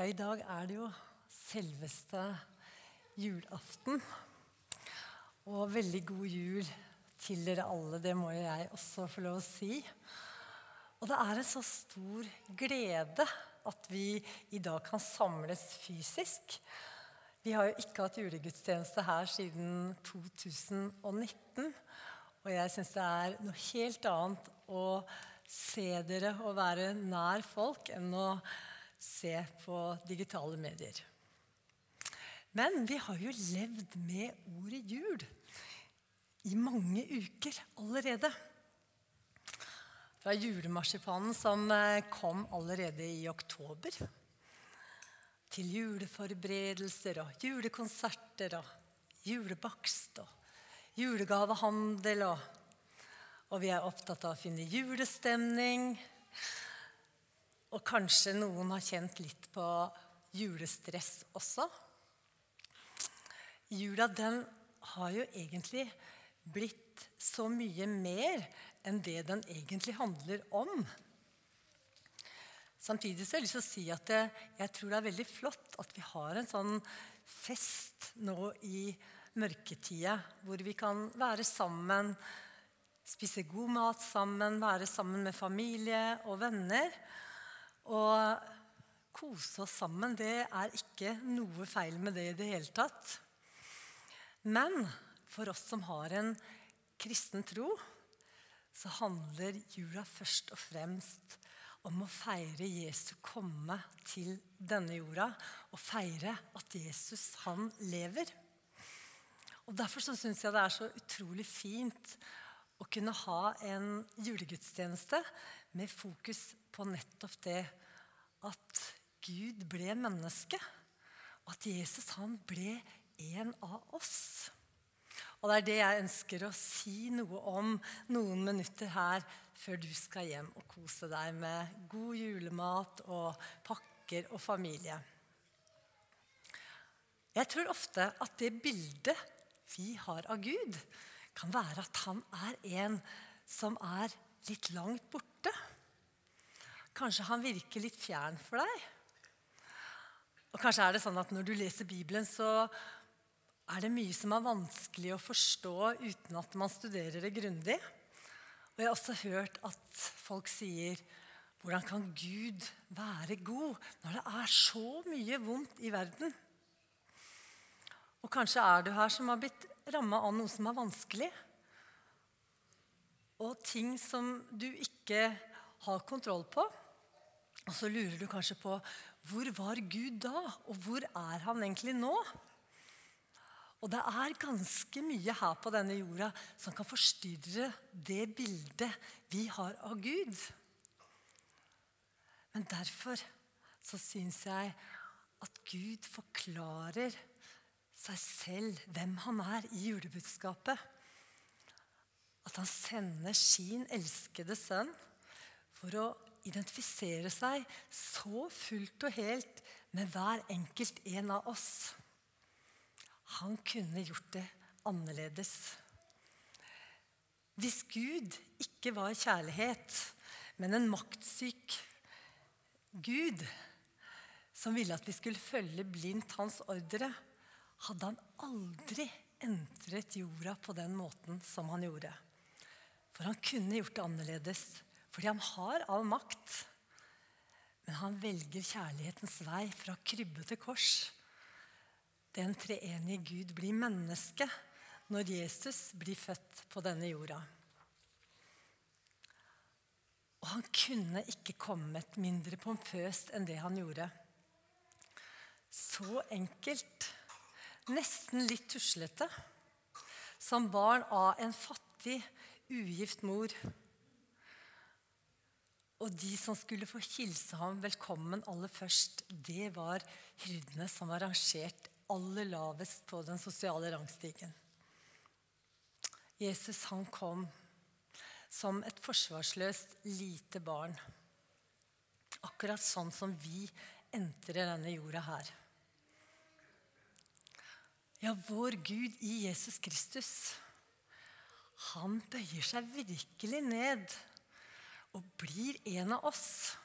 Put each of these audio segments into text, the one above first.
Ja, i dag er det jo selveste julaften. Og veldig god jul til dere alle. Det må jeg også få lov å si. Og det er en så stor glede at vi i dag kan samles fysisk. Vi har jo ikke hatt julegudstjeneste her siden 2019. Og jeg syns det er noe helt annet å se dere og være nær folk enn å se på digitale medier. Men vi har jo levd med ordet jul i mange uker allerede. Fra julemarsipanen som eh, kom allerede i oktober, til juleforberedelser og julekonserter og julebakst og julegavehandel. Og, og vi er opptatt av å finne julestemning. Og kanskje noen har kjent litt på julestress også. Jula den har jo egentlig blitt så mye mer enn det den egentlig handler om. Samtidig så har jeg lyst til å si at jeg, tror det er veldig flott at vi har en sånn fest nå i mørketida, hvor vi kan være sammen, spise god mat sammen, være sammen med familie og venner. Og kose oss sammen, det er ikke noe feil med det i det hele tatt. Men for oss som har en kristen tro, så handler jula først og fremst om å feire Jesu komme til denne jorda. Og feire at Jesus, han lever. Og Derfor så syns jeg det er så utrolig fint å kunne ha en julegudstjeneste med fokus på nettopp det at Gud ble menneske. Og at Jesus han ble en av oss. Og det er det jeg ønsker å si noe om noen minutter her før du skal hjem og kose deg med god julemat og pakker og familie. Jeg tror ofte at det bildet vi har av Gud, kan være at han er en som er litt langt borte. Kanskje han virker litt fjern for deg. Og kanskje er det sånn at når du leser Bibelen, så er det mye som er vanskelig å forstå uten at man studerer det grundig. Og jeg har også hørt at folk sier hvordan kan Gud være god når det er så mye vondt i verden? Og kanskje er du her som har blitt ramma av noe som er vanskelig. Og ting som du ikke har kontroll på. Og så lurer du kanskje på hvor var Gud da, og hvor er han egentlig nå? Og det er ganske mye her på denne jorda som kan forstyrre det bildet vi har av Gud. Men derfor så syns jeg at Gud forklarer seg selv hvem han er i julebudskapet. At han sender sin elskede sønn for å identifisere seg så fullt og helt med hver enkelt en av oss. Han kunne gjort det annerledes. Hvis Gud ikke var kjærlighet, men en maktsyk Gud som ville at vi skulle følge blindt hans ordre, hadde han aldri entret jorda på den måten som han gjorde. For han kunne gjort det annerledes. Fordi han har all makt. Men han velger kjærlighetens vei fra krybbe til kors. Den treenige Gud blir menneske når Jesus blir født på denne jorda. Og han kunne ikke kommet mindre pompøst enn det han gjorde. Så enkelt, nesten litt tuslete, som barn av en fattig, ugift mor og de som skulle få hilse ham velkommen aller først, det var hyrdene som var rangert aller lavest på den sosiale rangstigen. Jesus han kom som et forsvarsløst lite barn. Akkurat sånn som vi entrer denne jorda her. Ja, vår Gud i Jesus Kristus, han bøyer seg virkelig ned og blir en av oss.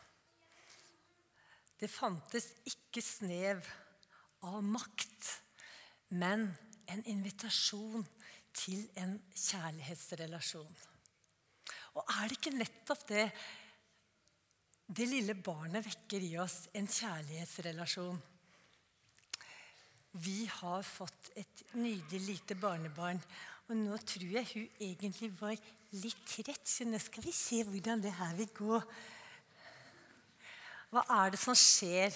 Det fantes ikke snev av makt, men en invitasjon til en kjærlighetsrelasjon. Og er det ikke nettopp det det lille barnet vekker i oss? En kjærlighetsrelasjon. Vi har fått et nydelig lite barnebarn. Og nå tror jeg hun egentlig var litt trett, så nå skal vi se hvordan det her vil gå. Hva er det som skjer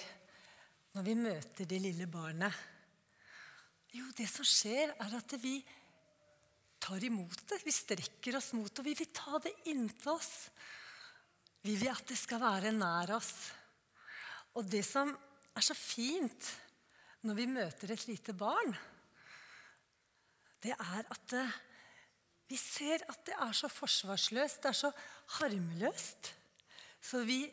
når vi møter det lille barnet? Jo, det som skjer, er at vi tar imot det. Vi strekker oss mot det. Vi vil ta det inntil oss. Vi vil at det skal være nær oss. Og det som er så fint når vi møter et lite barn, det er at eh, vi ser at det er så forsvarsløst, det er så harmløst. Så vi,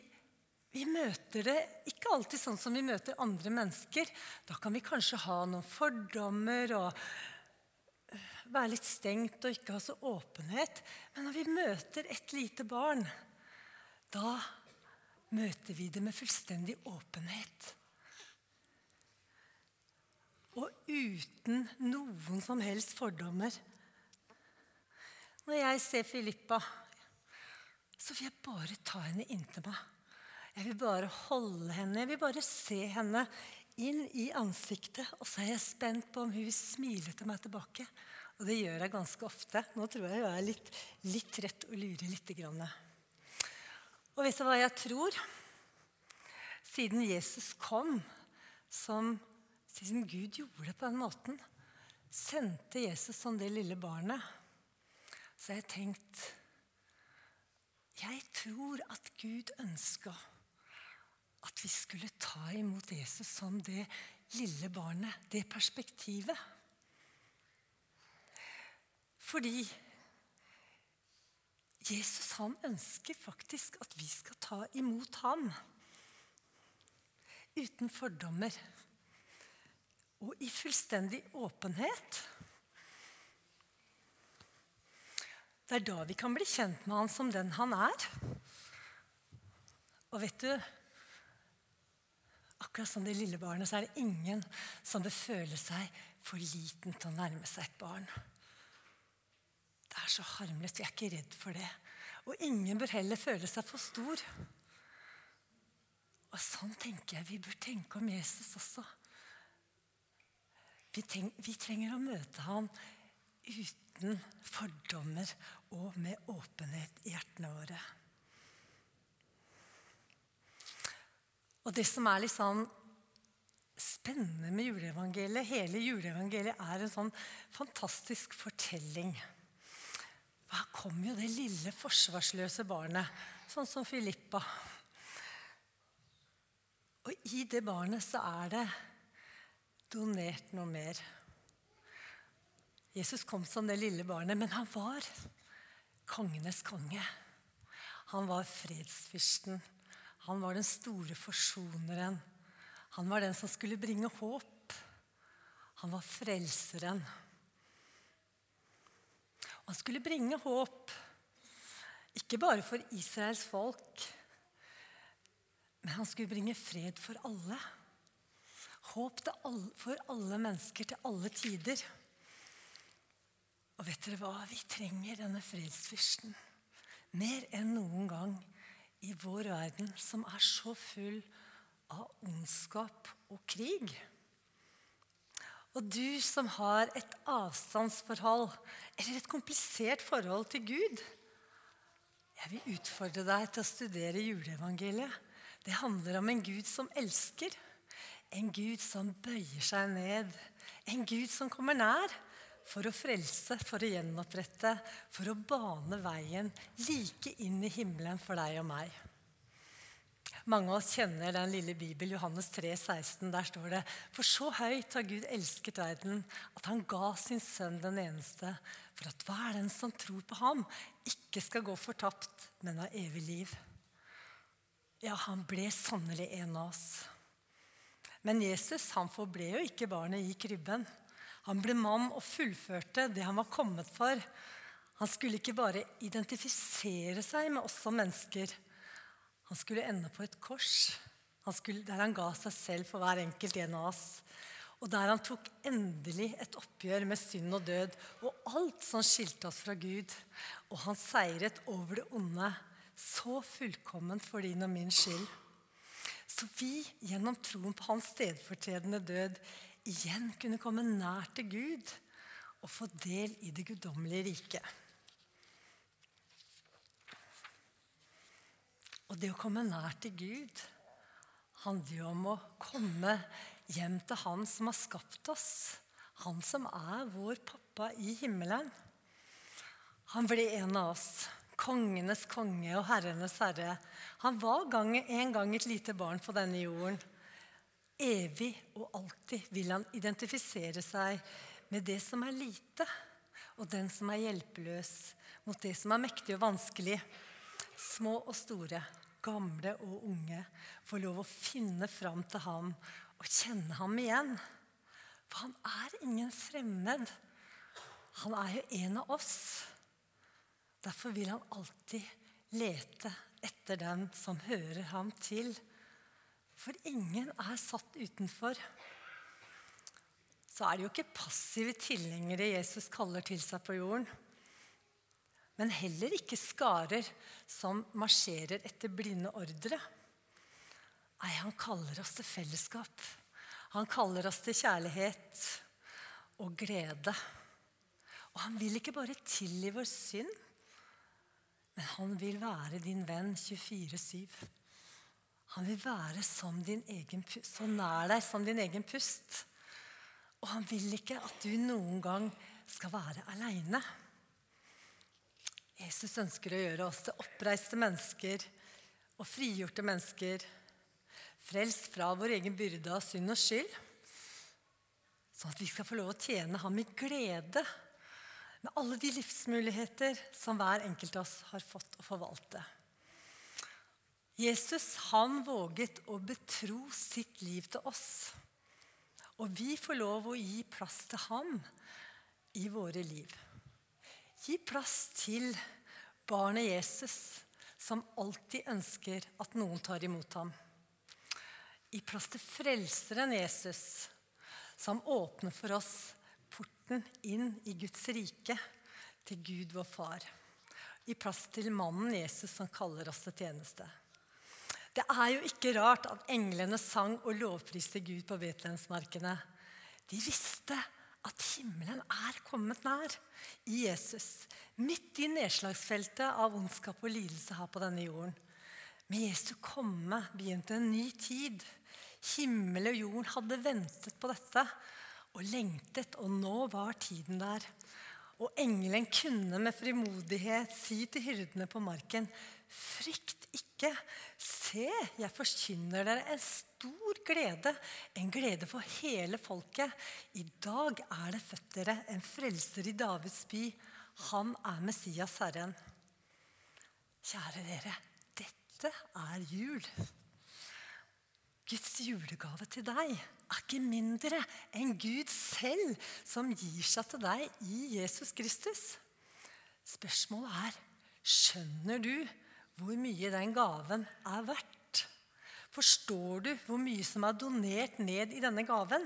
vi møter det ikke alltid sånn som vi møter andre mennesker. Da kan vi kanskje ha noen fordommer og øh, være litt stengt og ikke ha så åpenhet. Men når vi møter et lite barn, da møter vi det med fullstendig åpenhet. Og uten noen som helst fordommer. Når jeg ser Filippa, så vil jeg bare ta henne inntil meg. Jeg vil bare holde henne, jeg vil bare se henne inn i ansiktet. Og så er jeg spent på om hun vil smile til meg tilbake. Og det gjør jeg ganske ofte. Nå tror jeg hun er litt, litt trett og lurer litt. Grann. Og vet du hva jeg tror? Siden Jesus kom som siden Gud gjorde det på den måten, sendte Jesus som det lille barnet, så har jeg tenkt Jeg tror at Gud ønska at vi skulle ta imot Jesus som det lille barnet, det perspektivet. Fordi Jesus han ønsker faktisk at vi skal ta imot ham uten fordommer og i fullstendig åpenhet. Det er da vi kan bli kjent med han som den han er. Og vet du Akkurat som det lille barnet, så er det ingen som bør føle seg for liten til å nærme seg et barn. Det er så harmløst. Vi er ikke redd for det. Og ingen bør heller føle seg for stor. Og sånn tenker jeg vi bør tenke om Jesus også. Vi, tenk, vi trenger å møte ham uten fordommer og med åpenhet i hjertene våre. Og det som er litt sånn spennende med juleevangeliet Hele juleevangeliet er en sånn fantastisk fortelling. Her kom jo det lille forsvarsløse barnet, sånn som Filippa. Og i det barnet så er det donert noe mer. Jesus kom som det lille barnet, men han var kongenes konge. Han var fredsfyrsten. Han var den store forsoneren. Han var den som skulle bringe håp. Han var frelseren. han skulle bringe håp, ikke bare for Israels folk, men han skulle bringe fred for alle. Håp for alle mennesker til alle tider. Og vet dere hva? Vi trenger denne fredsfyrsten mer enn noen gang i vår verden, som er så full av ondskap og krig. Og du som har et avstandsforhold eller et komplisert forhold til Gud Jeg vil utfordre deg til å studere juleevangeliet. Det handler om en Gud som elsker. En Gud som bøyer seg ned. En Gud som kommer nær for å frelse, for å gjenopprette, for å bane veien like inn i himmelen for deg og meg. Mange av oss kjenner den lille Bibel, Johannes 3, 16. Der står det For så høyt har Gud elsket verden, at han ga sin sønn den eneste, for at hver den som tror på ham, ikke skal gå fortapt, men ha evig liv. Ja, han ble sannelig en av oss. Men Jesus han forble jo ikke barnet i krybben. Han ble mann og fullførte det han var kommet for. Han skulle ikke bare identifisere seg med oss som mennesker. Han skulle ende på et kors. Han skulle, der han ga seg selv for hver enkelt en av oss. Og der han tok endelig et oppgjør med synd og død og alt som skilte oss fra Gud. Og han seiret over det onde så fullkomment for din og min skyld. Så vi, gjennom troen på hans stedfortredende død, igjen kunne komme nær til Gud og få del i det guddommelige riket. Og det å komme nær til Gud handler jo om å komme hjem til Han som har skapt oss. Han som er vår pappa i himmelen. Han ble en av oss. Kongenes konge og herrenes herre. Han var en gang et lite barn på denne jorden. Evig og alltid vil han identifisere seg med det som er lite, og den som er hjelpeløs, mot det som er mektig og vanskelig. Små og store, gamle og unge får lov å finne fram til ham og kjenne ham igjen. For han er ingen fremmed. Han er jo en av oss. Derfor vil han alltid lete etter den som hører ham til. For ingen er satt utenfor. Så er det jo ikke passive tilhengere Jesus kaller til seg på jorden. Men heller ikke skarer som marsjerer etter blinde ordre. Nei, han kaller oss til fellesskap. Han kaller oss til kjærlighet og glede. Og han vil ikke bare tilgi vår synd, men han vil være din venn 24-7. Han vil være egen, så nær deg som din egen pust. Og han vil ikke at du noen gang skal være aleine. Jesus ønsker å gjøre oss til oppreiste mennesker og frigjorte mennesker. Frelst fra vår egen byrde av synd og skyld. Sånn at vi skal få lov å tjene ham i glede med alle de livsmuligheter som hver enkelt av oss har fått å forvalte. Jesus han våget å betro sitt liv til oss. Og vi får lov å gi plass til ham i våre liv. Gi plass til barnet Jesus, som alltid ønsker at noen tar imot ham. Gi plass til frelseren Jesus, som åpner for oss porten inn i Guds rike, til Gud vår Far. Gi plass til mannen Jesus som kaller oss til tjeneste. Det er jo ikke rart at englene sang og lovpriste Gud på Betlehemsmarkene. De visste at himmelen er kommet nær i Jesus. Midt i nedslagsfeltet av ondskap og lidelse her på denne jorden. Med Jesu komme begynte en ny tid. Himmel og jorden hadde ventet på dette og lengtet, og nå var tiden der. Og engelen kunne med frimodighet si til hyrdene på marken.: Frykt ikke. Se, jeg forkynner dere en stor glede, en glede for hele folket. I dag er det født dere en frelser i Davids by. Han er Messias, Herren. Kjære dere, dette er jul. Guds julegave til deg er ikke mindre enn Gud selv som gir seg til deg i Jesus Kristus. Spørsmålet er skjønner du hvor mye den gaven er verdt? Forstår du hvor mye som er donert ned i denne gaven?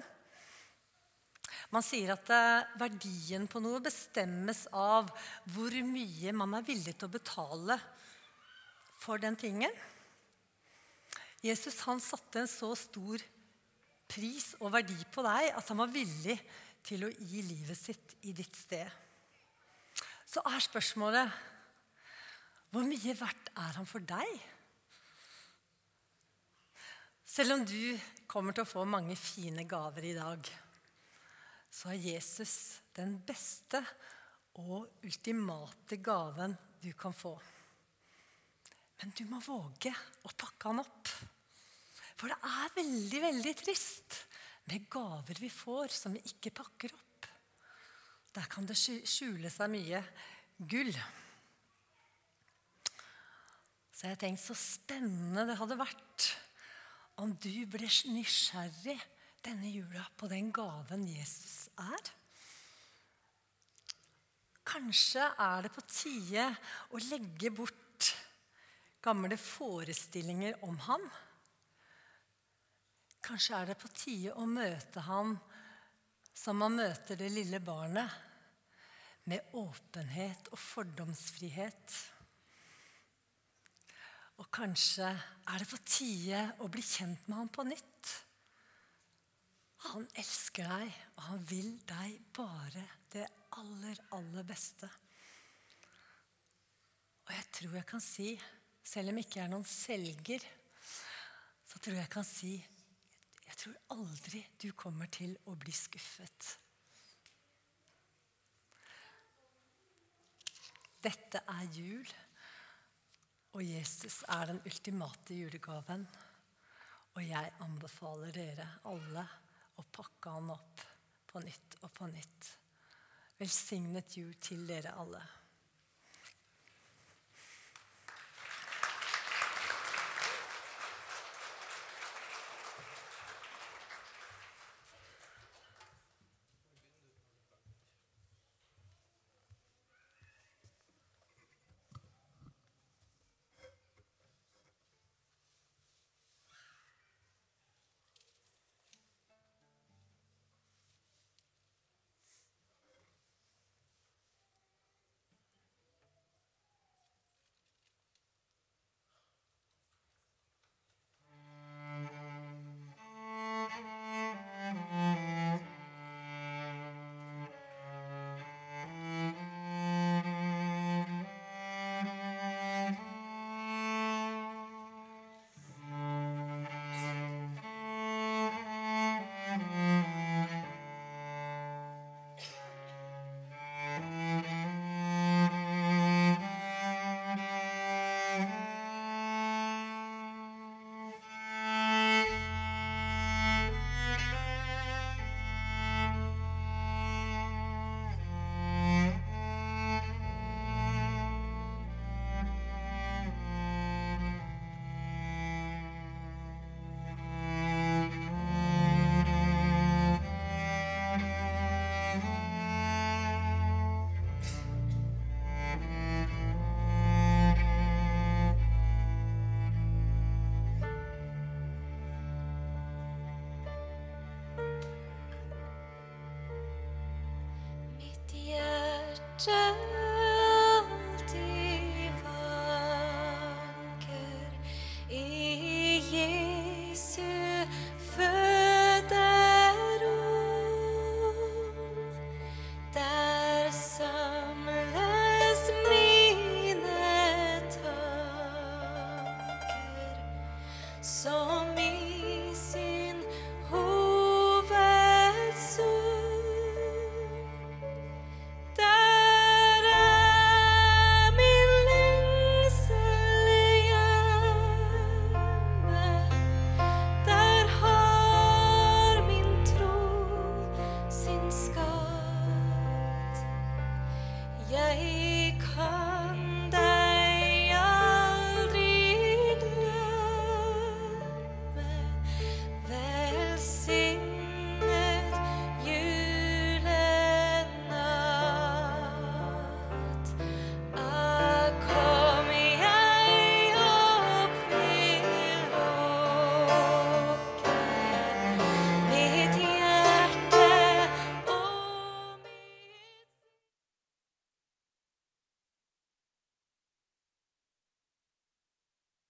Man sier at eh, verdien på noe bestemmes av hvor mye man er villig til å betale for den tingen. Jesus han satte en så stor pris og verdi på deg at han var villig til å gi livet sitt i ditt sted. Så er spørsmålet hvor mye verdt er han for deg? Selv om du kommer til å få mange fine gaver i dag, så er Jesus den beste og ultimate gaven du kan få. Men du må våge å pakke han opp. For det er veldig, veldig trist med gaver vi får som vi ikke pakker opp. Der kan det skjule seg mye gull. Så jeg tenkte så spennende det hadde vært om du ble nysgjerrig denne jula på den gaven Jesus er. Kanskje er det på tide å legge bort gamle forestillinger om ham. Kanskje er det på tide å møte ham som man møter det lille barnet, med åpenhet og fordomsfrihet. Og kanskje er det på tide å bli kjent med ham på nytt. Han elsker deg, og han vil deg bare det aller, aller beste. Og jeg tror jeg kan si, selv om jeg ikke er noen selger, så tror jeg jeg kan si jeg tror aldri du kommer til å bli skuffet. Dette er jul, og Jesus er den ultimate julegaven. Og jeg anbefaler dere alle å pakke han opp på nytt og på nytt. Velsignet jul til dere alle. yeah.